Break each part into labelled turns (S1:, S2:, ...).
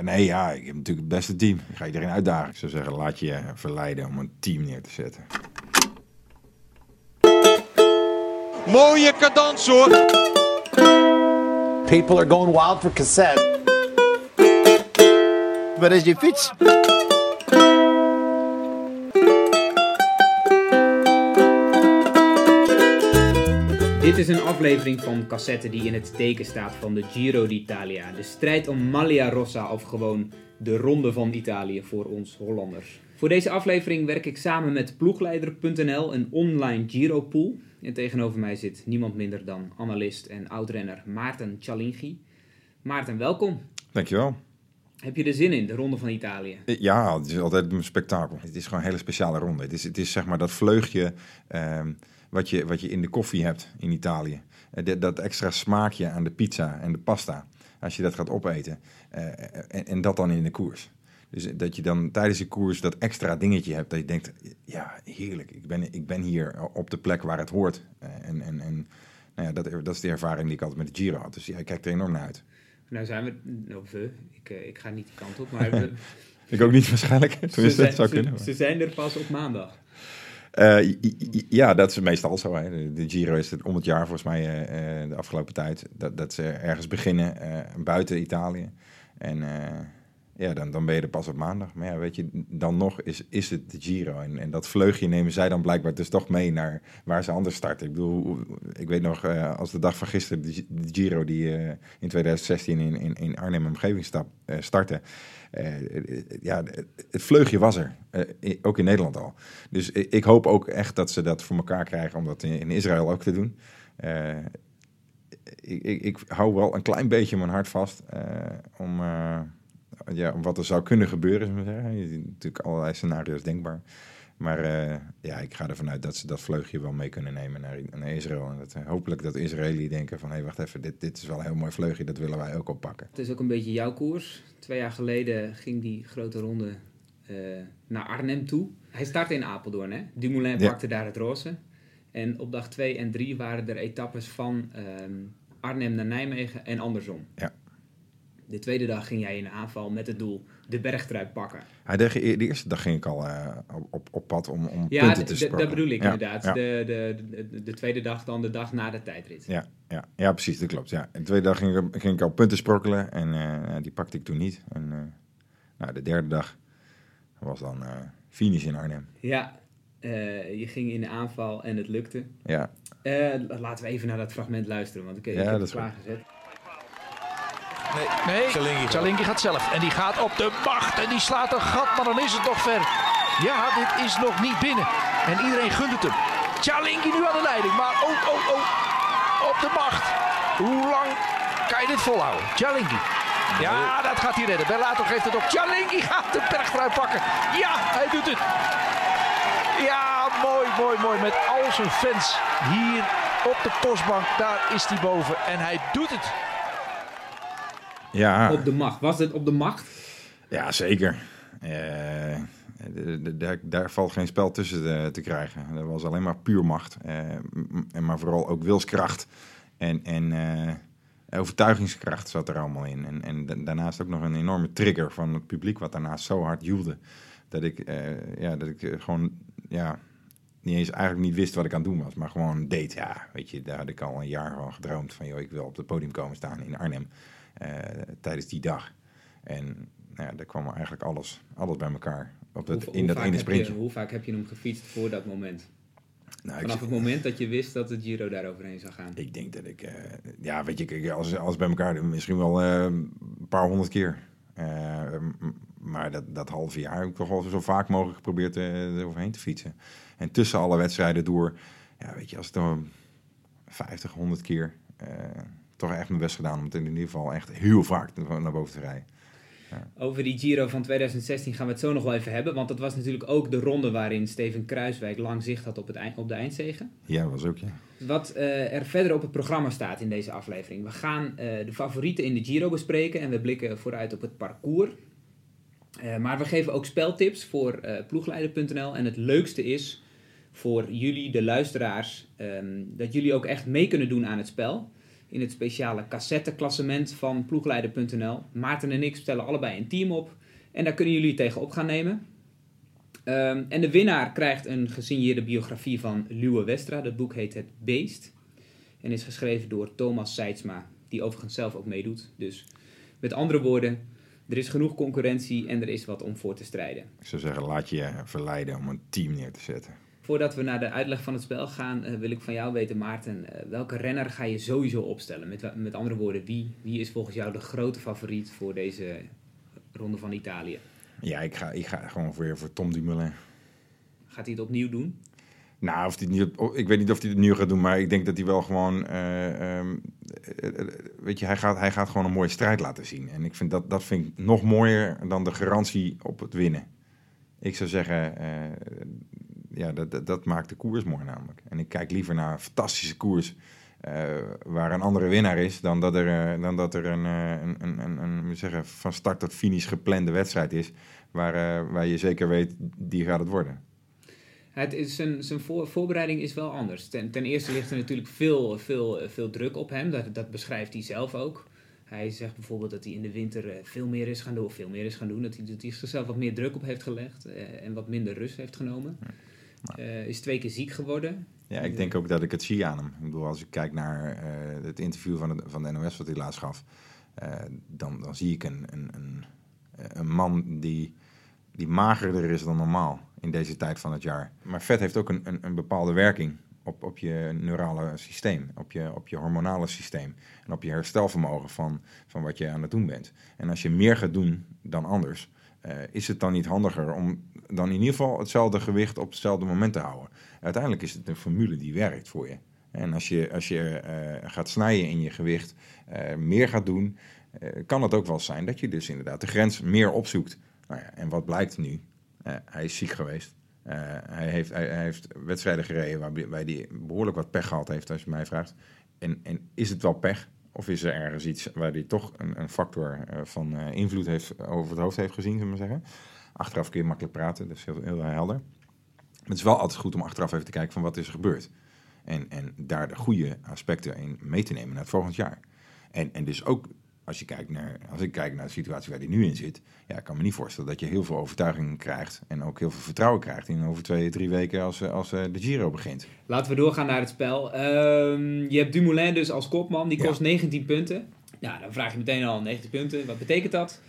S1: Nee, ja, ik heb natuurlijk het beste team. Ik ga iedereen uitdagen. Ik zou zeggen, laat je verleiden om een team neer te zetten.
S2: Mooie cadans hoor.
S3: People are going wild for cassette.
S4: Waar is je fiets?
S5: Dit is een aflevering van Cassette die in het teken staat van de Giro d'Italia. De strijd om Maglia Rossa of gewoon de Ronde van Italië voor ons Hollanders. Voor deze aflevering werk ik samen met ploegleider.nl, een online Giro-pool. En tegenover mij zit niemand minder dan analist en oudrenner Maarten Cialinghi. Maarten, welkom.
S1: Dankjewel.
S5: Heb je er zin in, de Ronde van Italië?
S1: Ja, het is altijd een spektakel. Het is gewoon een hele speciale ronde. Het is, het is zeg maar dat vleugje ehm, wat, je, wat je in de koffie hebt in Italië. Eh, dat- extra smaakje aan de pizza en de pasta. Als je dat gaat opeten. Eh, en, en dat dan in de koers. Dus dat je dan tijdens de koers dat extra dingetje hebt. Dat je denkt, ja, heerlijk. Ik ben, ik ben hier op de plek waar het hoort. Eh, en en, en nou ja, dat, dat is de ervaring die ik altijd met de Giro had. Dus ja, ik kijk er enorm naar uit.
S5: Nou zijn we, of we, ik, ik ga niet die kant op, maar we-
S1: Ik ook niet waarschijnlijk.
S5: ze, zijn,
S1: dat zou
S5: ze-
S1: kunnen.
S5: ze zijn er pas op maandag.
S1: Eh, ja, dat is meestal zo. Hè. De, Giro is het om het jaar volgens mij eh, eh, de afgelopen tijd. Dat, dat ze ergens beginnen buiten Italië. En ja, dan, dan ben je er pas op maandag. Maar ja, weet je, dan nog is, is het de Giro. En, en dat vleugje nemen zij dan blijkbaar dus toch mee naar waar ze anders starten. Ik bedoel, ik weet nog eh, als de dag van gisteren de, Gi- de Giro die eh, in 2016 in, in, in Arnhem omgeving eh, startte. Ja, het vleugje was er. Ook in Nederland al. Dus ik, hoop ook echt dat ze dat voor elkaar krijgen om dat in, in Israël ook te doen. Ik, ik, ik hou wel een klein beetje mijn hart vast om, ja, om wat er zou kunnen gebeuren. ziet natuurlijk allerlei scenario's denkbaar. Maar eh, ja, ik ga ervan uit dat ze dat vleugje wel mee kunnen nemen naar, naar Israël. En dat, eh, hopelijk dat de Israëliën denken van... hé, wacht even, dit, dit is wel een heel mooi vleugje, dat willen wij ook oppakken.
S5: Het is ook een beetje jouw koers. Twee jaar geleden ging die grote ronde eh, naar Arnhem toe. Hij startte in Apeldoorn, hè? Dumoulin
S1: Ja.
S5: pakte daar het roze. En op dag 2 en 3 waren er etappes van ehm, Arnhem naar Nijmegen en andersom.
S1: Ja.
S5: De tweede dag ging jij in de aanval met het doel de bergtrui pakken.
S1: Hij, de, de eerste dag ging ik al eh, op- op, pad om, om
S5: Ja,
S1: punten te sprokkelen.
S5: dat bedoel ik
S1: Ja,
S5: inderdaad.
S1: ja.
S5: De, de, de, de tweede dag dan de dag na de tijdrit.
S1: Ja, ja, ja, precies, dat klopt. Ja. En de tweede dag ging ik, ging ik al punten sprokkelen en eh, die pakte ik toen niet. En eh, nou, de derde dag was dan finish in Arnhem.
S5: Ja, je ging in de aanval en het lukte.
S1: Ja,
S5: laten we even naar dat fragment luisteren, want ik, ik
S1: Ja,
S5: heb het
S1: is goed.
S6: Nee.
S2: Cialinghi
S6: gaat zelf. En die gaat op de macht. En die slaat een gat, maar dan is het nog ver. Ja, dit is nog niet binnen. En iedereen gunt het hem. Cialinghi nu aan de leiding. Maar oh, oh, oh. Op de macht. Hoe lang kan je dit volhouden? Cialinghi. Ja, dat gaat hij redden. Bellato geeft het op. Cialinghi gaat de bergtrui pakken. Ja, hij doet het. Ja, mooi, mooi, mooi. Met al zijn fans hier op de postbank. Daar is hij boven. En hij doet het.
S1: Ja,
S5: Op de macht. Was het op de macht?
S1: ja zeker. Eh, daar, daar valt geen spel tussen te, te krijgen. Dat was alleen maar puur macht. En maar vooral ook wilskracht. En, en eh, overtuigingskracht zat er allemaal in. En, en da- daarnaast ook nog een enorme trigger van het publiek... wat daarnaast zo hard joelde. Dat ik, ja, dat ik gewoon... Ja, niet eens eigenlijk niet wist wat ik aan het doen was, maar gewoon deed. Ja, weet je, daar had ik al een jaar van gedroomd van, joh, ik wil op het podium komen staan in Arnhem tijdens die dag. En nou ja, daar kwam eigenlijk alles, alles bij elkaar op dat,
S5: Hoe-
S1: in
S5: hoe
S1: dat
S5: vaak
S1: ene
S5: heb je-
S1: sprintje.
S5: hoe vaak heb je hem gefietst voor dat moment?
S1: Nou, ik,
S5: Vanaf het moment dat je wist dat de Giro daar overheen zou gaan.
S1: ik denk dat ik, eh, ja, weet je, als alles bij elkaar, misschien wel eh, een paar honderd keer. Eh, maar dat, dat halve jaar heb ik toch wel zo vaak mogelijk geprobeerd eh, er overheen te fietsen. En tussen alle wedstrijden door, ja, weet je, als het dan 50, 100 keer, eh, toch echt mijn best gedaan om het in ieder geval echt heel vaak naar boven te rijden.
S5: Over die Giro van 2016 gaan we het zo nog wel even hebben. Want dat was natuurlijk ook de ronde waarin Steven Kruiswijk lang zicht had op, het eind, op de eindzegen.
S1: Ja, dat was ook, ja.
S5: Wat eh, er verder op het programma staat in deze aflevering. We gaan eh, de favorieten in de Giro bespreken en we blikken vooruit op het parcours. Eh, maar we geven ook speltips voor ploegleider.nl. En het leukste is voor jullie, de luisteraars, ehm, dat jullie ook echt mee kunnen doen aan het spel. In het speciale cassetteklassement van ploegleider.nl. Maarten en ik stellen allebei een team op en daar kunnen jullie tegen op gaan nemen. Ehm, en de winnaar krijgt een gesigneerde biografie van Luwe Westra. Dat boek heet Het Beest en is geschreven door Thomas Seidsma, die overigens zelf ook meedoet. Dus met andere woorden, er is genoeg concurrentie en er is wat om voor te strijden.
S1: Ik zou zeggen, laat je verleiden om een team neer te zetten.
S5: Voordat we naar de uitleg van het spel gaan, uh, wil ik van jou weten, Maarten, uh, welke renner ga je sowieso opstellen? Met, met andere woorden, wie, wie is volgens jou de grote favoriet voor deze ronde van Italië?
S1: Ja, ik ga, ik ga gewoon weer voor Tom Dumoulin.
S5: Gaat hij het opnieuw doen?
S1: Nou, of niet, ik weet niet of hij het opnieuw gaat doen, maar ik denk dat hij wel gewoon, uh, um, weet je, hij gaat, hij gaat gewoon een mooie strijd laten zien. En ik vind dat, dat vind ik nog mooier dan de garantie op het winnen. Ik zou zeggen, ja, dat, dat, maakt de koers mooi namelijk. En ik kijk liever naar een fantastische koers uh, waar een andere winnaar is, dan dat er, uh, dan dat er een, een, een, een, een zeggen, van start tot finish geplande wedstrijd is, waar, uh, waar je zeker weet, die gaat het worden.
S5: Het is, zijn zijn voor, voorbereiding is wel anders. Ten, ten eerste ligt er natuurlijk veel, veel, veel druk op hem, dat, dat beschrijft hij zelf ook. Hij zegt bijvoorbeeld dat hij in de winter veel meer is gaan doen, of veel meer is gaan doen, dat hij, dat hij zichzelf wat meer druk op heeft gelegd en wat minder rust heeft genomen. Ja. Uh, is twee keer ziek geworden.
S1: Ja, ik denk ook dat ik het zie aan hem. Ik bedoel, als ik kijk naar uh, het interview van de, van de NOS wat hij laatst gaf, uh, dan, dan zie ik een, een, een, een, man die, die magerder is dan normaal in deze tijd van het jaar. Maar vet heeft ook een, een, een bepaalde werking op, op je neurale systeem, op je, op je hormonale systeem en op je herstelvermogen van, van wat je aan het doen bent. En als je meer gaat doen dan anders, is het dan niet handiger om dan in ieder geval hetzelfde gewicht op hetzelfde moment te houden? Uiteindelijk is het een formule die werkt voor je. En als je, als je uh, gaat snijden in je gewicht, uh, meer gaat doen, kan het ook wel zijn dat je dus inderdaad de grens meer opzoekt. Nou ja, en wat blijkt nu? hij is ziek geweest. hij, heeft, hij, hij, heeft wedstrijden gereden waarbij hij behoorlijk wat pech gehad heeft, als je mij vraagt. En, en is het wel pech? Of is er ergens iets waar hij toch een, een factor uh, van uh, invloed heeft, over het hoofd heeft gezien, zullen we zeggen. Achteraf kun je makkelijk praten, dat is heel, heel helder. Het is wel altijd goed om achteraf even te kijken van wat is er gebeurd. En, en daar de goede aspecten in mee te nemen naar het volgend jaar. En, en dus ook als, je kijkt naar, als ik kijk naar de situatie waar hij nu in zit, ja, ik kan me niet voorstellen dat je heel veel overtuiging krijgt en ook heel veel vertrouwen krijgt in over twee, drie weken als, als de Giro begint.
S5: Laten we doorgaan naar het spel. Um, je hebt Dumoulin dus als kopman, die kost ja. 19 punten. Nou, dan vraag je meteen al 19 punten, wat betekent dat?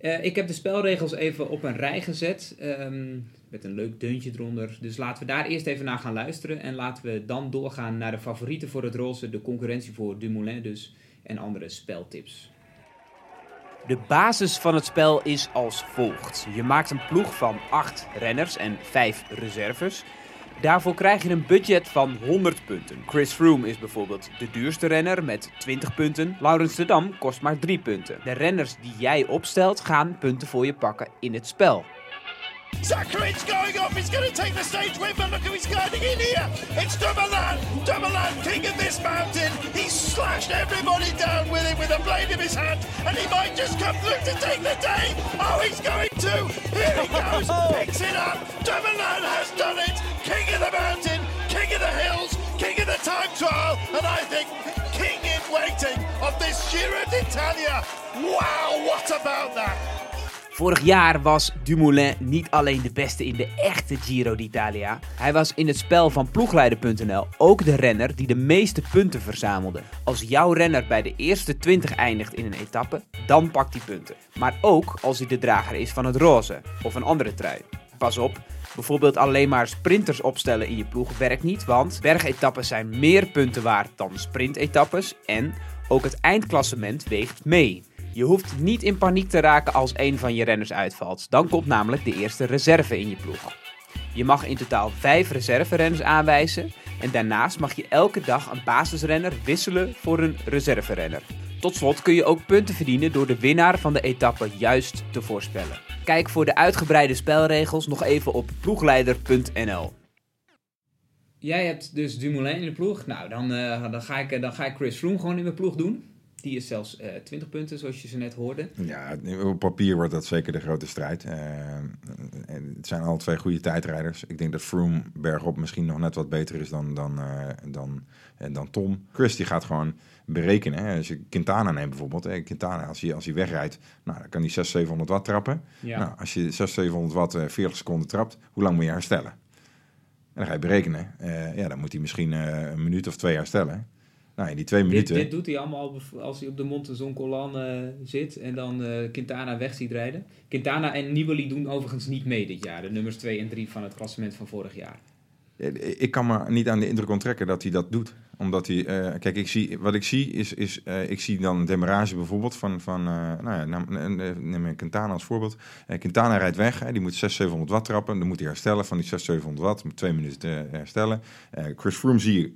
S5: Uh, ik heb de spelregels even op een rij gezet, um, met een leuk deuntje eronder. Dus laten we daar eerst even naar gaan luisteren en laten we dan doorgaan naar de favorieten voor het roze, de concurrentie voor Dumoulin dus en andere speltips. De basis van het spel is als volgt. Je maakt een ploeg van 8 renners en 5 reserves. Daarvoor krijg je een budget van 100 punten. Chris Froome is bijvoorbeeld de duurste renner met 20 punten. Laurens de Dam kost maar 3 punten. De renners die jij opstelt gaan punten voor je pakken in het spel.
S4: Zachary's going off. He's going to take the stage win, but look who he's gliding in here. It's Dumoulin. Dumoulin, king of this mountain. He's slashed everybody down with it with a blade in his hand, and he might just come through to take the day. Oh, he's going to. Here he goes. Oh. Picks it up. Dumoulin has done it. King of the mountain, king of the hills, king of the time trial, and I think king in waiting of this Giro d'Italia. Wow, what about that?
S5: Vorig jaar was Dumoulin niet alleen de beste in de echte Giro d'Italia. Hij was in het spel van ploegleider.nl ook de renner die de meeste punten verzamelde. Als jouw renner bij de eerste 20 eindigt in een etappe, dan pakt hij punten. Maar ook als hij de drager is van het roze of een andere trui. Pas op, bijvoorbeeld alleen maar sprinters opstellen in je ploeg werkt niet, want bergetappes zijn meer punten waard dan sprintetappes en ook het eindklassement weegt mee. Je hoeft niet in paniek te raken als een van je renners uitvalt. Dan komt namelijk de eerste reserve in je ploeg. Je mag in totaal 5 reserverenners aanwijzen en daarnaast mag je elke dag een basisrenner wisselen voor een reserverenner. Tot slot kun je ook punten verdienen door de winnaar van de etappe juist te voorspellen. Kijk voor de uitgebreide spelregels nog even op ploegleider.nl. Jij hebt dus Dumoulin in de ploeg. Nou, dan, uh, dan, ga, ik, dan ga ik Chris Froome gewoon in mijn ploeg doen. Die is zelfs eh 20 punten, zoals je ze net hoorde.
S1: Ja, op papier wordt dat zeker de grote strijd. Eh, en het zijn alle twee goede tijdrijders. Ik denk dat Froome bergop misschien nog net wat beter is dan, dan, eh, dan, dan Tom. Chris die gaat gewoon berekenen. Hè. Als je Quintana neemt bijvoorbeeld. Hè. Quintana, als hij, als hij wegrijdt, nou, dan kan hij 600, 700 watt trappen.
S5: Ja.
S1: Nou, als je 600, 700 watt eh, 40 seconden trapt, hoe lang moet je herstellen? En dan ga je berekenen. Ja, dan moet hij misschien een minuut of twee herstellen. Nou, in die twee
S5: Dit,
S1: minuten...
S5: dit doet hij allemaal als hij op de Montezon Colan eh, zit en dan eh, Quintana weg ziet rijden. Quintana en Nibali doen overigens niet mee dit jaar. De nummers 2 en 3 van het klassement van vorig jaar.
S1: Eh, Ik kan me niet aan de indruk onttrekken dat hij dat doet. Omdat hij, kijk, ik zie, wat ik zie is, is ik zie dan een demarrage bijvoorbeeld van, van nou ja, neem, Quintana als voorbeeld. Quintana rijdt weg, hè, die moet 600, 700 watt trappen. Dan moet hij herstellen van die 600, 700 watt, met twee minuten te herstellen. Chris Froome zie je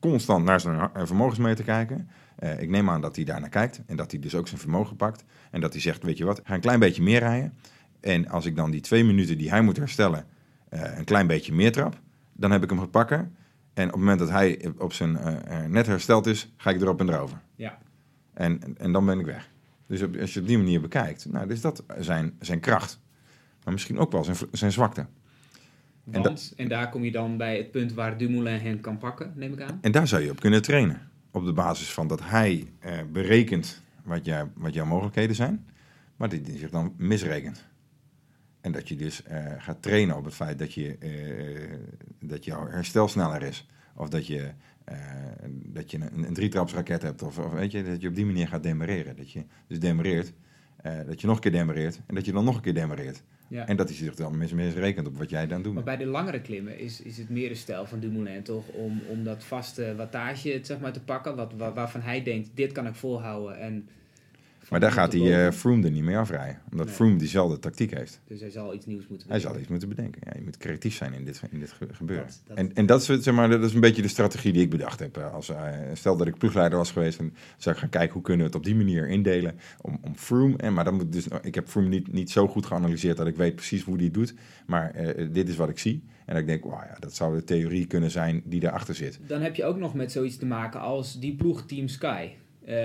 S1: constant naar zijn ha- vermogensmeter kijken. Eh, ik neem aan dat hij daarnaar kijkt en dat hij dus ook zijn vermogen pakt. En dat hij zegt, weet je wat, ga een klein beetje meer rijden. En als ik dan die twee minuten die hij moet herstellen, eh, een klein beetje meer trap, dan heb ik hem gepakken. En op het moment dat hij op zijn eh, eh, net hersteld is, ga ik erop en erover.
S5: Ja.
S1: En, en dan ben ik weg. Dus op- als je op die manier bekijkt, nou, dus dat zijn, zijn kracht. Maar misschien ook wel zijn, zijn zwakte. En
S5: Want, en, daar kom je dan bij het punt waar Dumoulin hen kan pakken, neem ik aan.
S1: En daar zou je op kunnen trainen. Op de basis van dat hij eh, berekent wat, jij, wat jouw mogelijkheden zijn, maar dat hij zich dan misrekent. En dat je dus eh, gaat trainen op het feit dat, je, eh, dat jouw herstel sneller is. Of dat je, eh, dat je een, een drietrapsraket hebt. Of, of weet je, dat je op die manier gaat demareren. Dat je dus demareert, eh, dat je nog een keer demareert en dat je dan nog een keer demareert.
S5: Ja.
S1: En dat hij zich dan mis, misrekent op wat jij dan doet.
S5: Maar bij de langere klimmen is, is het meer de stijl van Dumoulin toch om, om dat vaste wattage zeg maar, te pakken. Wat, wa- waarvan hij denkt, dit kan ik volhouden. En
S1: Maar daar gaat hij eh
S5: boven.
S1: Froome er niet mee afrijden. Omdat
S5: Nee.
S1: Froome diezelfde tactiek heeft.
S5: Dus hij zal iets nieuws moeten
S1: Hij
S5: doen.
S1: zal iets moeten bedenken. Ja, je moet creatief zijn in dit, in dit ge- gebeuren.
S5: Dat- dat-
S1: en, en dat, is, zeg maar, dat is een beetje de strategie die ik bedacht heb. Eh, Als, eh, stel dat ik ploegleider was geweest, dan zou ik gaan kijken hoe kunnen we het op die manier indelen. Om, om Froome, en, maar dan moet dus, ik heb Froome niet, niet zo goed geanalyseerd dat ik weet precies hoe die het doet. Maar dit is wat ik zie. En ik denk, wauw, ja, dat zou de theorie kunnen zijn die daarachter zit.
S5: Dan heb je ook nog met zoiets te maken als die ploeg Team Sky. Eh,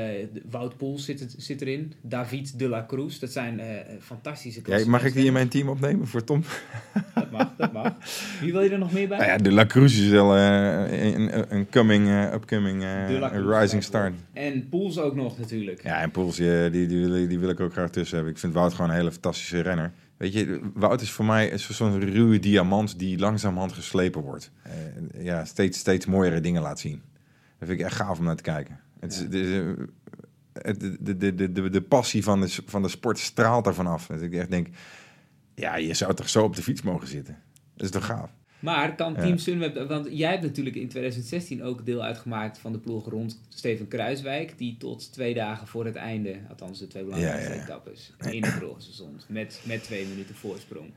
S5: Wout Poels zit, het- zit erin. David de la Cruz. Dat zijn eh, fantastische
S1: Ja,
S5: klassen.
S1: mag ik die in mijn team opnemen voor Tom?
S5: Dat mag, dat mag. Wie wil je er nog meer bij?
S1: Nou ja, de La Cruz is wel eh, een, een coming, eh, upcoming eh, rising star.
S5: En Poels ook nog natuurlijk.
S1: Ja, en Poels, die, die, die, wil, ik- die wil ik ook graag tussen hebben. Ik vind Wout gewoon een hele fantastische renner. Weet je, Wout is voor mij zo'n ruwe diamant die langzamerhand geslepen wordt. Eh, ja, steeds, steeds mooiere dingen laat zien. Dat vind ik echt gaaf om naar te kijken. Het is, het is, het- de, de, de, de, de passie van de, van de sport straalt daarvan af. Dat ik echt denk, ja, je zou toch zo op de fiets mogen zitten. Dat is toch gaaf?
S5: Maar kan
S1: Ja.
S5: Team Sunweb... Want jij hebt natuurlijk in 2016 ook deel uitgemaakt van de ploeg rond Steven Kruiswijk. Die tot twee dagen voor het einde, althans de twee belangrijkste
S1: Ja, ja, ja.
S5: etappes, in het droge stond. Met, met twee minuten voorsprong.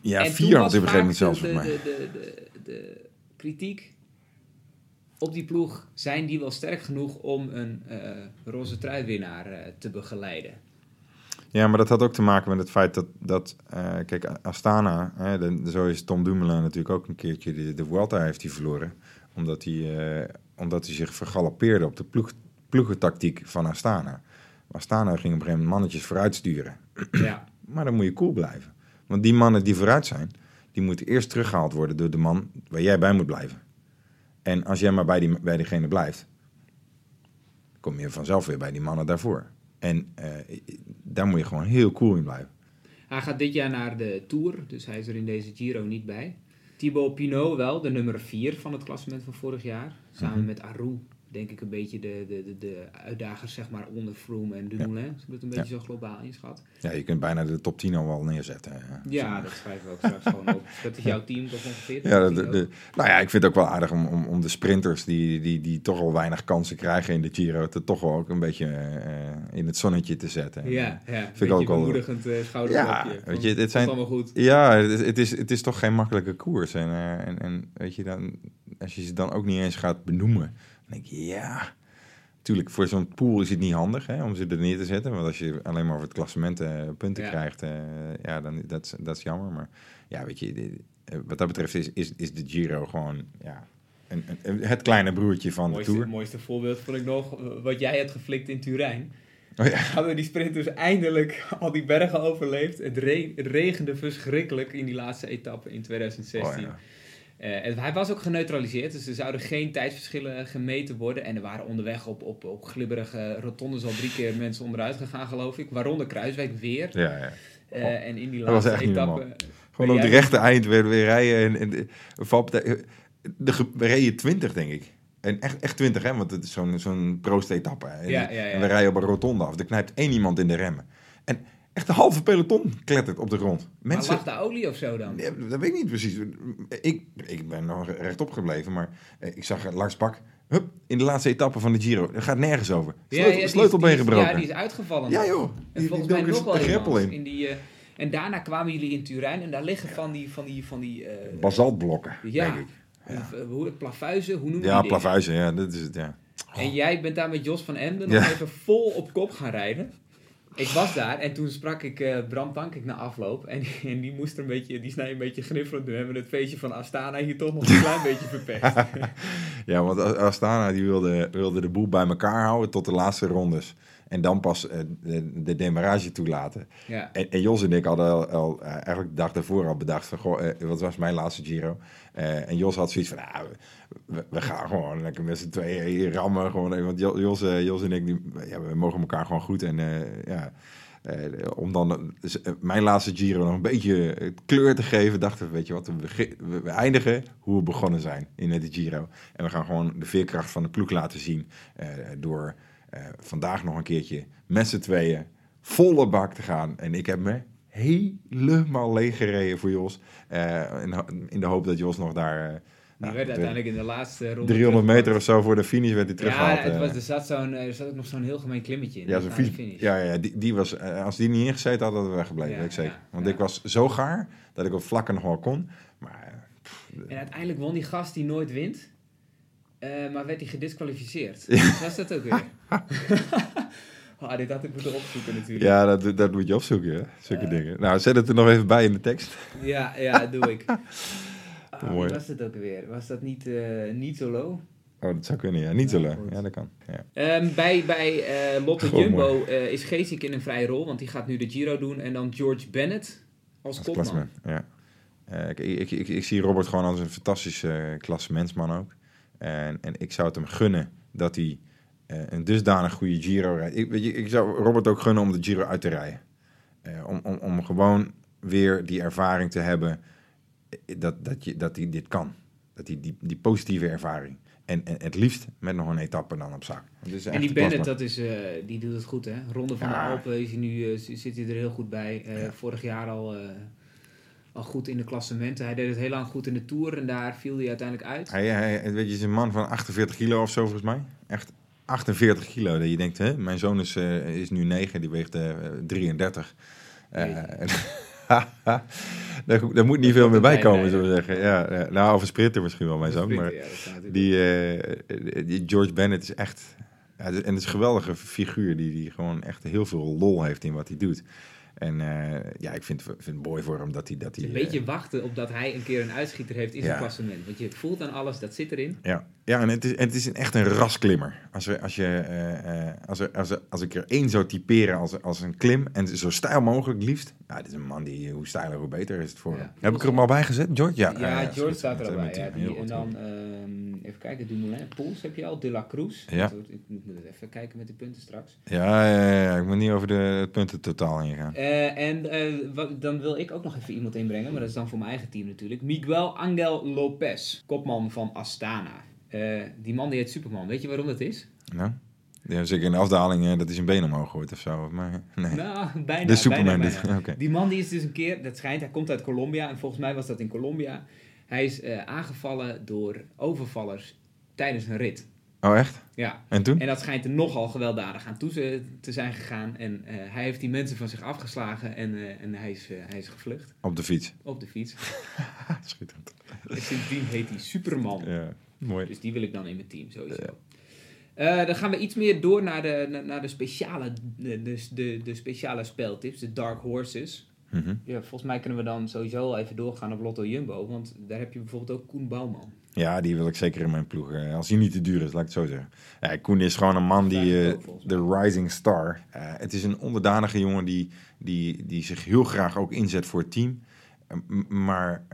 S1: Ja,
S5: En
S1: vier had moment
S5: vaak
S1: zelfs
S5: de, de, de, de, de kritiek op die ploeg. Zijn die wel sterk genoeg om een eh roze truiwinnaar eh, te begeleiden?
S1: Ja, maar dat had ook te maken met het feit dat, dat eh, kijk, Astana, hè, de, zo is Tom Dumoulin natuurlijk ook een keertje, de, de Vuelta heeft hij verloren. Omdat hij, omdat hij zich vergalopeerde op de ploeg, ploegentactiek van Astana. Astana ging op een gegeven moment mannetjes vooruit sturen.
S5: ja.
S1: Maar dan moet je cool blijven. Want die mannen die vooruit zijn, die moeten eerst teruggehaald worden door de man waar jij bij moet blijven. En als jij maar bij, die, bij diegene blijft, kom je vanzelf weer bij die mannen daarvoor. En eh, daar moet je gewoon heel cool in blijven.
S5: Hij gaat dit jaar naar de Tour, dus hij is er in deze Giro niet bij. Thibaut Pinot wel, de nummer 4 van het klassement van vorig jaar. Samen
S1: Mhm.
S5: met Arou, denk ik een beetje de, de, de, de uitdagers zeg maar, onder Froome en Dumoulin. Als ik het een beetje zo globaal inschat.
S1: Ja, je kunt bijna de top 10 al wel neerzetten. eh.
S5: Ja, dat schrijven we ook straks gewoon op. Dat is jouw team toch ongeveer?
S1: Ja, de, nou ja, ik vind het ook wel aardig om, om, om de sprinters die, die, die toch al weinig kansen krijgen in de Giro, te toch wel ook een beetje eh, in het zonnetje te zetten. En,
S5: Ja, ja.
S1: ik
S5: vind
S1: ook
S5: ik
S1: wel-
S5: bemoedigend uh.
S1: Ja,
S5: Van,
S1: weet je,
S5: komt
S1: zijn-
S5: allemaal goed.
S1: Ja, het is, het is, het is toch geen makkelijke koers. En, eh, en, en weet je, dan, als je ze dan ook niet eens gaat benoemen, denk je, ja... Tuurlijk, voor zo'n pool is het niet handig hè, om ze er neer te zetten. Want als je alleen maar over het klassement eh, punten
S5: Ja.
S1: krijgt, eh, ja, dan dat, is- dat is jammer. Maar ja, weet je, dit- eh, wat dat betreft is, is, is de Giro gewoon, ja, een, een- het kleine broertje van de Tour.
S5: mooiste voorbeeld vond ik nog, wat jij hebt geflikt in Turijn.
S1: Oh ja.
S5: Hadden die sprinters eindelijk al die bergen overleefd. Het, re- het regende verschrikkelijk in die laatste etappe in 2016.
S1: Oh ja.
S5: Eh, hij was ook geneutraliseerd, dus er zouden geen tijdsverschillen gemeten worden. En er waren onderweg op, op, op glibberige rotondes al drie keer mensen onderuit gegaan, geloof ik. Waaronder Kruiswijk weer.
S1: Ja, ja.
S5: Eh, en in die laatste etappe...
S1: Gewoon op de rechte eind weer, weer rijden. En, en de, valpartij- de, ge- we reden 20, denk ik. En echt, echt 20, hè? Want het is zo'n zo'n proost-etappe. En,
S5: Ja, ja, ja.
S1: en we rijden op een rotonde af. Er knijpt één iemand in de remmen. En echt de halve peloton klettert op de grond.
S5: Maar
S1: Mensen...
S5: lag daar olie of zo dan?
S1: Ja, dat weet ik niet precies. Ik, ik ben nog rechtop gebleven, maar eh, ik zag Lars Bak... Hup, in de laatste etappe van de Giro. Er gaat nergens over. Sleutel, sleutelbeen gebroken.
S5: Ja, die is uitgevallen.
S1: Ja, joh.
S5: En
S1: Die, die
S5: volgens mij nog wel
S1: een greppel in.
S5: die, eh, en daarna kwamen jullie in Turijn en daar liggen van die, van die, van die eh,
S1: Basaltblokken,
S5: ja,
S1: denk ik.
S5: eh, hoe, plavuizen, hoe noem je
S1: Ja,
S5: die
S1: plavuizen, ja, dat is het, ja.
S5: En jij bent daar met Jos van Emden
S1: Ja.
S5: nog even vol op kop gaan rijden. Ik was daar en toen sprak ik eh, Bram Tankink na afloop. En, en die moest er een beetje, die snij een beetje gniffelend. Toen hebben we het feestje van Astana hier toch nog een klein beetje verpest.
S1: Ja, want Astana die wilde, wilde de boel bij elkaar houden tot de laatste rondes. En dan pas eh, de, de demarrage toelaten.
S5: Ja.
S1: En, en Jos en ik hadden al, al, eh, eigenlijk de dag daarvoor al bedacht van... Goh, wat was mijn laatste Giro? En Jos had zoiets van... We, gaan gewoon lekker met z'n tweeën rammen. Gewoon, want eh, Jos en ik, die, ja, we mogen elkaar gewoon goed. En eh, ja... eh, om dan dus, mijn laatste Giro nog een beetje kleur te geven, dachten we, weet je wat, we, eindigen hoe we begonnen zijn in de Giro. En we gaan gewoon de veerkracht van de ploeg laten zien door vandaag nog een keertje met z'n tweeën volle bak te gaan. En ik heb me helemaal leeg gereden voor Jos. In de hoop dat Jos nog daar... eh,
S5: Die werd
S1: de
S5: uiteindelijk in de laatste ronde
S1: 300 meter of zo voor de finish werd hij teruggehaald.
S5: Ja, het
S1: eh.
S5: was, er, zat zo'n, er zat ook nog zo'n heel gemeen klimmetje in.
S1: Ja, zo'n
S5: finish.
S1: Ja, ja die, die was, eh, als die niet ingezeten had, hadden we weggebleven,
S5: Ja,
S1: weet ik zeker.
S5: ja,
S1: Want
S5: ja.
S1: ik was zo gaar dat ik op vlakken nog wel kon. Maar eh, pff,
S5: En uiteindelijk won die gast die nooit wint. eh, maar werd hij gedisqualificeerd. Dus was dat ook weer. ah, dit had ik moeten opzoeken natuurlijk.
S1: ja, dat, dat moet je opzoeken, hè? zulke
S5: Ja.
S1: dingen. Nou, zet het er nog even bij in de tekst.
S5: Ja, ja, dat doe ik. Ah, wie
S1: Mooi.
S5: was dat ook weer? Was dat niet, eh niet zo low?
S1: Oh, dat zou kunnen, ja. Niet zo leuk.
S5: goed.
S1: Ja, dat kan. Ja.
S5: Ehm, bij bij eh, Lotte Jumbo eh, is Geesink in een vrije rol, want die gaat nu de Giro doen. En dan George Bennett als,
S1: Als
S5: kopman.
S1: ja. Eh, ik, ik, ik, ik zie Robert gewoon als een fantastische uh, klassementsman ook. En, en ik zou het hem gunnen dat hij eh, een dusdanig goede Giro rijdt. Ik, weet je, ik zou Robert ook gunnen om de Giro uit te rijden. Eh, om, om, om gewoon weer die ervaring te hebben dat, dat, je, dat hij dit kan. Dat hij die, die positieve ervaring. En, en het liefst met nog een etappe dan op zak.
S5: En die Bennett, dat is, eh, die doet het goed hè. Ronde van
S1: Ja.
S5: de Alpen is hij nu, eh, zit hij er heel goed bij. Eh,
S1: Ja.
S5: Vorig jaar al, al goed in de klassementen. Hij deed het heel lang goed in de Tour en daar viel hij uiteindelijk uit.
S1: Hij, hij, weet je, is een man van 48 kilo of zo volgens mij. Echt 48 kilo. Dat je denkt, hè, mijn zoon is, is nu 9, die weegt eh 33. Daar, daar moet niet veel meer bij komen, zullen we zeggen. Ja, ja. nou, of een sprinter misschien wel, mijn zoon. Maar die, eh, die George Bennett is echt... Ja, en het is een geweldige figuur die, die gewoon echt heel veel lol heeft in wat hij doet. En eh, ja, ik vind, vind het mooi voor hem dat hij... Dat hij
S5: een beetje wachten op dat hij een keer een uitschieter heeft in zijn klassement. Want je voelt aan alles, dat zit erin.
S1: Ja, ja en het is, en het is een, echt een rasklimmer. Als, we, als, je, eh, eh, als, er, als, er- als ik er één zou typeren als, als een klim, en zo stijl mogelijk liefst. Ja, dit is een man die, hoe stijler, hoe beter is het voor hem. Heb ik er hem al bij gezet, George? Ja,
S5: Ja,
S1: eh,
S5: George staat er al bij. en dan, even kijken, Dumoulin. Poels heb je al, De La Cruz.
S1: Ja.
S5: Ik moet even kijken met die punten straks.
S1: Ja, ja, ja, ik moet niet over de punten totaal ingaan.
S5: Eh, en eh, wat, dan wil ik ook nog even iemand inbrengen, maar dat is dan voor mijn eigen team natuurlijk. Miguel Angel Lopez, kopman van Astana. Eh, die man die heet Superman. Weet je waarom dat is?
S1: Nou, ja, zeker in de afdaling dat hij zijn been omhoog gooit of zo. Maar, nee.
S5: Nou, bijna.
S1: de Superman.
S5: bijna,
S1: dit-
S5: bijna.
S1: oké.
S5: Die man die is dus een keer, dat schijnt, hij komt uit Colombia en volgens mij was dat in Colombia. Hij is eh, aangevallen door overvallers tijdens een rit.
S1: Oh, echt?
S5: Ja,
S1: En toen?
S5: en dat schijnt er nogal gewelddadig aan toe te zijn gegaan. En eh, hij heeft die mensen van zich afgeslagen en, eh, en hij, is, hij is gevlucht
S1: Op de fiets.
S5: op de fiets.
S1: Schitterend.
S5: En sindsdien heet hij Superman.
S1: Ja, mooi.
S5: Dus die wil ik dan in mijn team, sowieso. Dan gaan we iets meer door naar de, naar, de, speciale, de, de, de speciale speltips, de Dark Horses.
S1: Mhm.
S5: Ja, volgens mij kunnen we dan sowieso even doorgaan op Lotto Jumbo. Want daar heb je bijvoorbeeld ook Koen Bouwman.
S1: Ja, die wil ik zeker in mijn ploeg. eh, als hij niet te duur is, laat ik het zo zeggen. Ja, Koen is gewoon een man die, eh, de rising star. Eh, het is een onderdanige jongen die, die, die zich heel graag ook inzet voor het team. Maar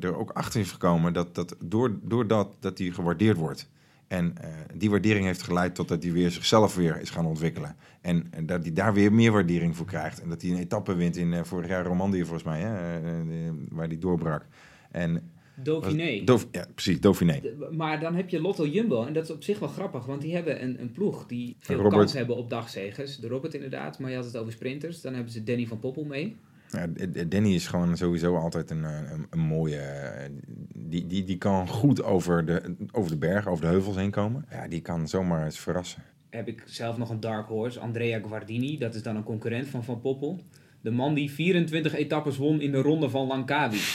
S1: er ook achter is gekomen dat, dat door, doordat dat hij gewaardeerd wordt. En eh, die waardering heeft geleid tot dat hij weer zichzelf weer is gaan ontwikkelen. En, en dat hij daar weer meer waardering voor krijgt. En dat hij een etappe wint in eh, vorig jaar Romandie volgens mij, hè, eh, waar hij doorbrak. En,
S5: Dauphiné.
S1: Ja, precies, Dauphiné.
S5: De- Maar dan heb je Lotto Jumbo. En dat is op zich wel grappig. Want die hebben een, een ploeg die veel
S1: Robert.
S5: kans hebben op dagzegers. De Robert inderdaad. Maar je had het over sprinters. Dan hebben ze Danny van Poppel mee.
S1: Ja, Danny is gewoon sowieso altijd een, eh, een, een mooie. eh, Die, die, die kan goed over de, over de bergen, over de heuvels heen komen. Ja, die kan zomaar eens verrassen.
S5: Heb ik zelf nog een dark horse. Andrea Guardini. Dat is dan een concurrent van Van Poppel. De man die 24 etappes won in de ronde van Langkawi.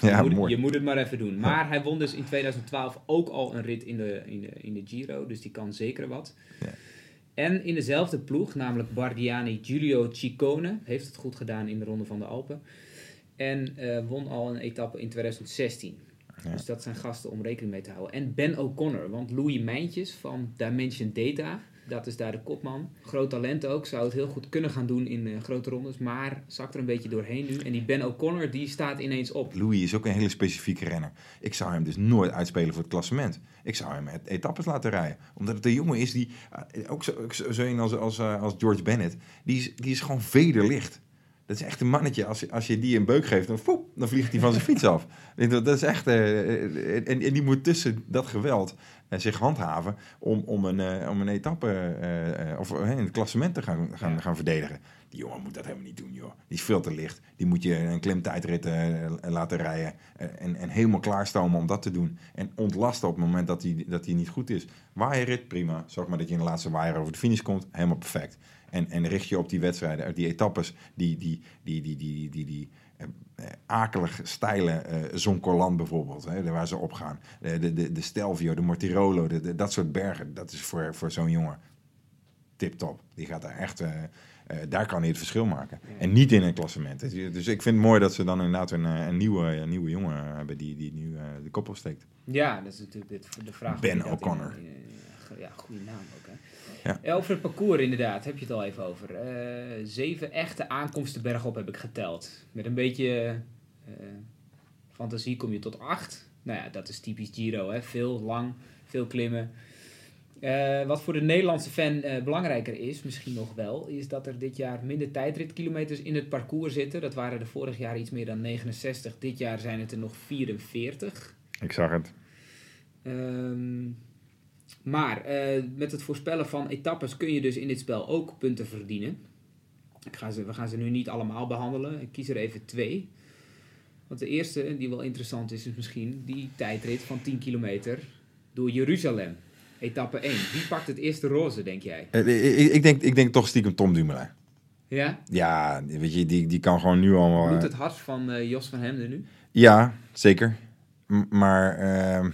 S1: Ja,
S5: je, moet,
S1: mooi.
S5: je moet het maar even doen. Maar hij won dus in 2012 ook al een rit in de, in de, in de Giro. Dus die kan zeker wat.
S1: Ja.
S5: En in dezelfde ploeg, namelijk Bardiani Giulio Ciccone, heeft het goed gedaan in de Ronde van de Alpen. En eh, won al een etappe in 2016.
S1: Ja.
S5: Dus dat zijn gasten om rekening mee te houden. En Ben O'Connor, want Louis Mijntjes van Dimension Data, dat is daar de kopman. Groot talent ook, zou het heel goed kunnen gaan doen in eh, grote rondes, maar zakt er een beetje doorheen nu. En die Ben O'Connor, die staat ineens op.
S1: Louis is ook een hele specifieke renner. Ik zou hem dus nooit uitspelen voor het klassement. Ik zou hem het etappes laten rijden. Omdat het een jongen is die, eh, ook zo, ook zo een als, als, eh, als George Bennett, die is, die is gewoon vederlicht. Dat is echt een mannetje. Als, je- als je die een beuk geeft, dan, foep, dan vliegt hij van zijn fiets af. Dat is echt. en, en die moet tussen dat geweld zich handhaven om, om, een, eh, om een etappe eh, eh, of in het klassement te gaan, gaan, gaan verdedigen. Die jongen moet dat helemaal niet doen, joh. Die is veel te licht. Die moet je een klimtijdrit laten rijden en, en helemaal klaarstomen om dat te doen. En ontlasten op het moment dat hij, dat hij niet goed is. Waaierrit, prima. Zorg maar dat je in de laatste waaier over de finish komt. Helemaal perfect. En, en richt je op die wedstrijden, die etappes, die, die, die, die, die, die, die, akelig steile eh Zoncolan bijvoorbeeld, hè, waar ze op gaan. De, de, de, de Stelvio, de Mortirolo, de, de- dat soort bergen. Dat is voor, voor zo'n jongen tip-top. Die gaat daar echt... eh, eh, daar kan hij het verschil maken. En niet in een klassement. Dus dus ik vind het mooi dat ze dan inderdaad een, eh, een nieuwe, een nieuwe jongen hebben die, die nu eh, de kop opsteekt.
S5: Ja, dat is natuurlijk dit, de vraag.
S1: Ben O'Connor.
S5: Ja, goede naam ook. Hè.
S1: Ja.
S5: Ja, Over het parcours inderdaad, heb je het al even over. Eh, zeven echte aankomsten bergop heb ik geteld. Met een beetje eh, fantasie kom je tot acht. Nou ja, dat is typisch Giro. Hè. Veel lang, veel klimmen. Eh, wat voor de Nederlandse fan eh, belangrijker is, misschien nog wel, is dat er dit jaar minder tijdritkilometers in het parcours zitten. Dat waren er vorig jaar iets meer dan 69. Dit jaar zijn het er nog 44.
S1: Ik zag het.
S5: Ehm, maar eh, met het voorspellen van etappes kun je dus in dit spel ook punten verdienen. Ik ga ze, we gaan ze nu niet allemaal behandelen. Ik kies er even twee. Want de eerste, die wel interessant is, is misschien die tijdrit van 10 kilometer door Jeruzalem. Etappe 1. Wie pakt het eerste roze, denk jij?
S1: Eh, ik, ik, denk, ik denk toch stiekem Tom Dumoulin.
S5: Ja?
S1: Ja, weet je, die, die kan gewoon nu al... Eh,
S5: het hart van eh, Jos van Hemden nu?
S1: ja, zeker. M- maar ehm,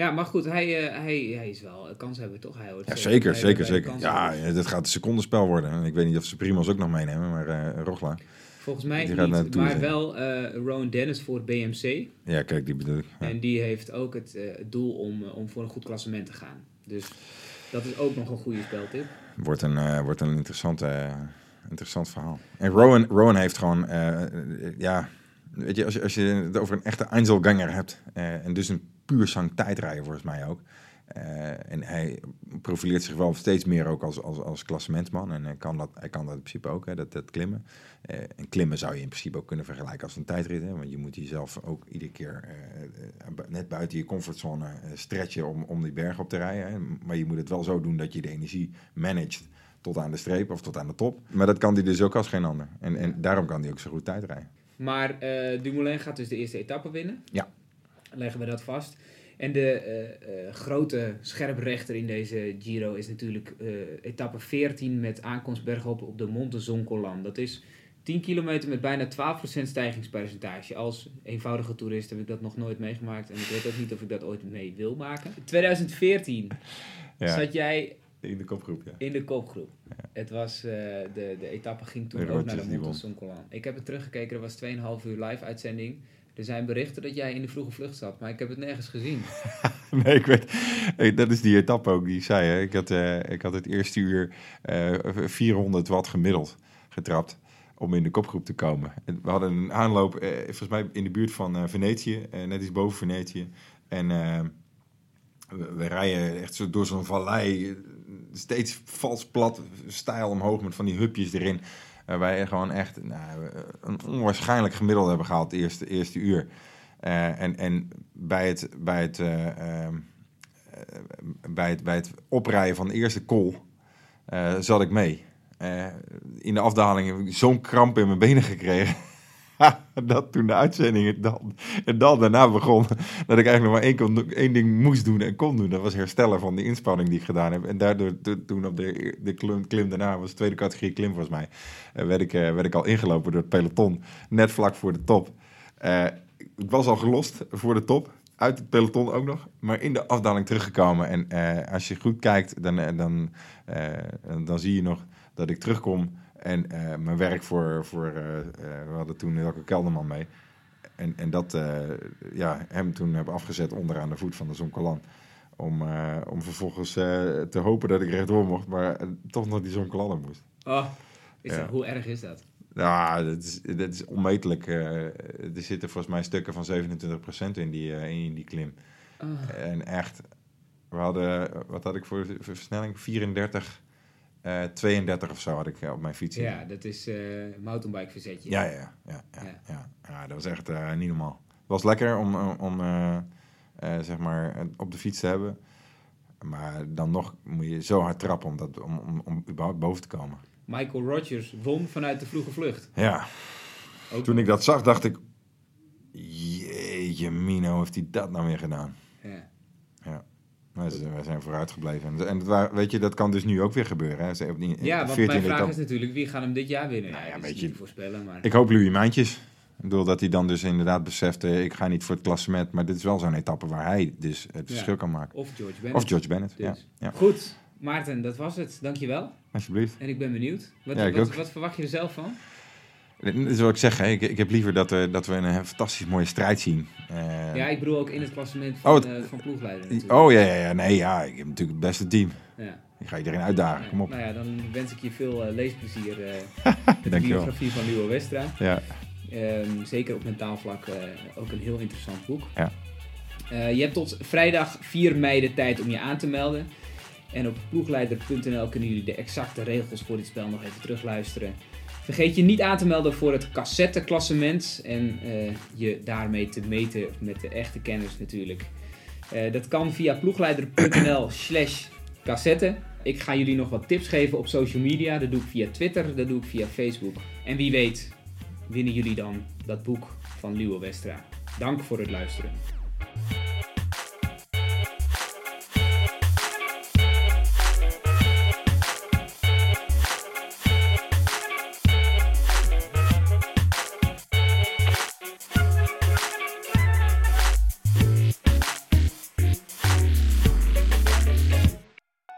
S5: Ja, maar goed, hij, eh, hij, hij is wel een kans hebben, toch? Hij hoort
S1: ja,
S5: zeker
S1: zeker, zeker. Ja,
S5: kanshebbers.
S1: dit gaat een secondenspel worden. En Ik weet niet of ze Primos ook nog meenemen, maar eh Rogla.
S5: Volgens mij
S1: Die
S5: niet, maar
S1: zijn.
S5: wel eh Rowan Dennis voor het BMC.
S1: Ja, kijk, die bedoel ik. Ja.
S5: En die heeft ook het, eh, doel om, eh, om voor een goed klassement te gaan. Dus dat is ook nog een goede speltip.
S1: Wordt een, eh, wordt een interessant, eh, interessant verhaal. En Rowan, Rowan heeft gewoon, eh, eh, ja, weet je, als je, als je het over een echte Einzelganger hebt, eh, en dus een puur zang tijdrijder volgens mij ook. Eh, en hij profileert zich wel steeds meer ook als, als, als klassementsman. En hij kan, dat, hij kan dat in principe ook, hè, dat, dat klimmen. Eh, en klimmen zou je in principe ook kunnen vergelijken als een tijdrit. Hè, want je moet jezelf ook iedere keer eh, eh, net buiten je comfortzone eh, stretchen om, om die berg op te rijden. Hè. Maar je moet het wel zo doen dat je de energie managt tot aan de streep of tot aan de top. Maar dat kan hij dus ook als geen ander. En, en daarom kan hij ook zo goed tijdrijden.
S5: Maar eh, Dumoulin gaat dus de eerste etappe winnen.
S1: Ja.
S5: Leggen we dat vast. En de eh, eh, grote scherprechter in deze Giro is natuurlijk eh, etappe 14 met aankomst bergop op de Monte Zoncolan. Dat is 10 kilometer met bijna 12% stijgingspercentage. Als eenvoudige toerist heb ik dat nog nooit meegemaakt en ik weet ook niet of ik dat ooit mee wil maken. 2014
S1: Ja.
S5: zat jij
S1: In de kopgroep, ja.
S5: In de kopgroep. Het was, de, de etappe ging toen
S1: De
S5: ook naar de Monte Soncolan. Ik heb het teruggekeken, er was 2,5 uur live uitzending. Er zijn berichten dat jij in de vroege vlucht zat, maar ik heb het nergens gezien.
S1: Nee, ik weet, eh, dat is die etappe ook die ik zei. Hè. Ik, had, eh, ik had het eerste uur eh 400 watt gemiddeld getrapt om in de kopgroep te komen. En we hadden een aanloop, eh, volgens mij in de buurt van eh, Venetië, eh, net iets boven Venetië. En eh, we, we rijden echt zo door zo'n vallei, eh, steeds vals plat, stijl omhoog met van die hupjes erin. Waarbij gewoon echt nou, een onwaarschijnlijk gemiddelde hebben gehaald het eerste, eerste uur. Eh, en, en bij het, bij het, eh, ehm, eh, bij het, bij het oprijden van de eerste call zat ik mee. In de afdaling heb ik zo'n kramp in mijn benen gekregen. dat toen de uitzending dan, en dan daarna begon, dat ik eigenlijk nog maar één, kon, één ding moest doen en kon doen. Dat was herstellen van de inspanning die ik gedaan heb. En daardoor, to- toen op de, de klim, daarna, was de tweede categorie klim volgens mij, eh, werd, ik, eh, werd ik al ingelopen door het peloton, net vlak voor de top. Eh, ik was al gelost voor de top, uit het peloton ook nog, maar in de afdaling teruggekomen. En als je goed kijkt, dan, dan, dan zie je nog dat ik terugkom en eh, mijn werk voor, voor eh, eh, we hadden toen Elke Kelderman mee. En, en dat ja, hem toen heb afgezet onderaan de voet van de Zonkolan. Om, om vervolgens te hopen dat ik rechtdoor mocht, maar toch nog die Zonkolan moest.
S5: Oh, is
S1: Ja.
S5: dat, hoe erg is dat?
S1: Ja, dat is, dat is onmetelijk. er zitten volgens mij stukken van 27% in die, in die klim.
S5: Ah.
S1: En echt, we hadden, wat had ik voor versnelling? 34, eh 32 of zo had ik eh, op mijn fiets.
S5: Ja, dat is eh mountainbike verzetje.
S1: Ja, ja, ja, ja, ja,
S5: Ja.
S1: dat was echt eh, niet normaal. Het was lekker om, om, eh, eh, zeg maar, eh, op de fiets te hebben. Maar dan nog moet je zo hard trappen om, dat, om, om, om überhaupt boven te komen.
S5: Michael Rogers won vanuit de vroege vlucht.
S1: Ja,
S5: Ook
S1: toen ik dat zag, dacht ik... Jeetje, Mino, heeft hij dat nou weer gedaan?
S5: Ja.
S1: Maar ze- wij zijn vooruit gebleven. En, wa- weet je, dat kan dus nu ook weer gebeuren. Hè? Ze die-
S5: Ja, want
S1: 14e
S5: mijn vraag is natuurlijk, wie gaat hem dit jaar winnen?
S1: Nou ja,
S5: dat
S1: weet
S5: is
S1: je-
S5: niet te voorspellen, maar...
S1: Ik hoop Louis Mijntjes. Ik bedoel dat hij dan dus inderdaad beseft... eh, ik ga niet voor het klassement, maar dit is wel zo'n etappe waar hij dus het
S5: Ja.
S1: verschil kan maken.
S5: Of George Bennett.
S1: Of George Bennett, ja.
S5: Dus.
S1: ja.
S5: Goed, Maarten, dat was het. Dankjewel.
S1: Alsjeblieft.
S5: En ik ben benieuwd. Wat, wat, wat verwacht je er zelf van?
S1: Dat is wat ik zeg, hè. Ik, ik heb liever dat, we dat we een fantastisch mooie strijd zien. Eh,
S5: ja, ik bedoel ook in het klassement van,
S1: Oh, het-
S5: eh, van ploegleider natuurlijk.
S1: oh ja, ja, ja, nee, ja, ik heb natuurlijk het beste team.
S5: Ja.
S1: Ik ga iedereen uitdagen, kom op.
S5: Nou ja, dan wens ik je veel eh, leesplezier eh met de biografie van Luo Westra.
S1: Ja,
S5: Ehm, zeker op mentaal vlak eh, ook een heel interessant boek.
S1: Ja.
S5: Eh, je hebt tot vrijdag 4 mei de tijd om je aan te melden. En op ploegleider.nl kunnen jullie de exacte regels voor dit spel nog even terugluisteren. Vergeet je niet aan te melden voor het cassetteklassement en eh, je daarmee te meten met de echte kennis natuurlijk. Eh, dat kan via ploegleider.nl slash cassette. Ik ga jullie nog wat tips geven op social media. Dat doe ik via Twitter, dat doe ik via Facebook. En wie weet winnen jullie dan dat boek van Luo Westra. Dank voor het luisteren.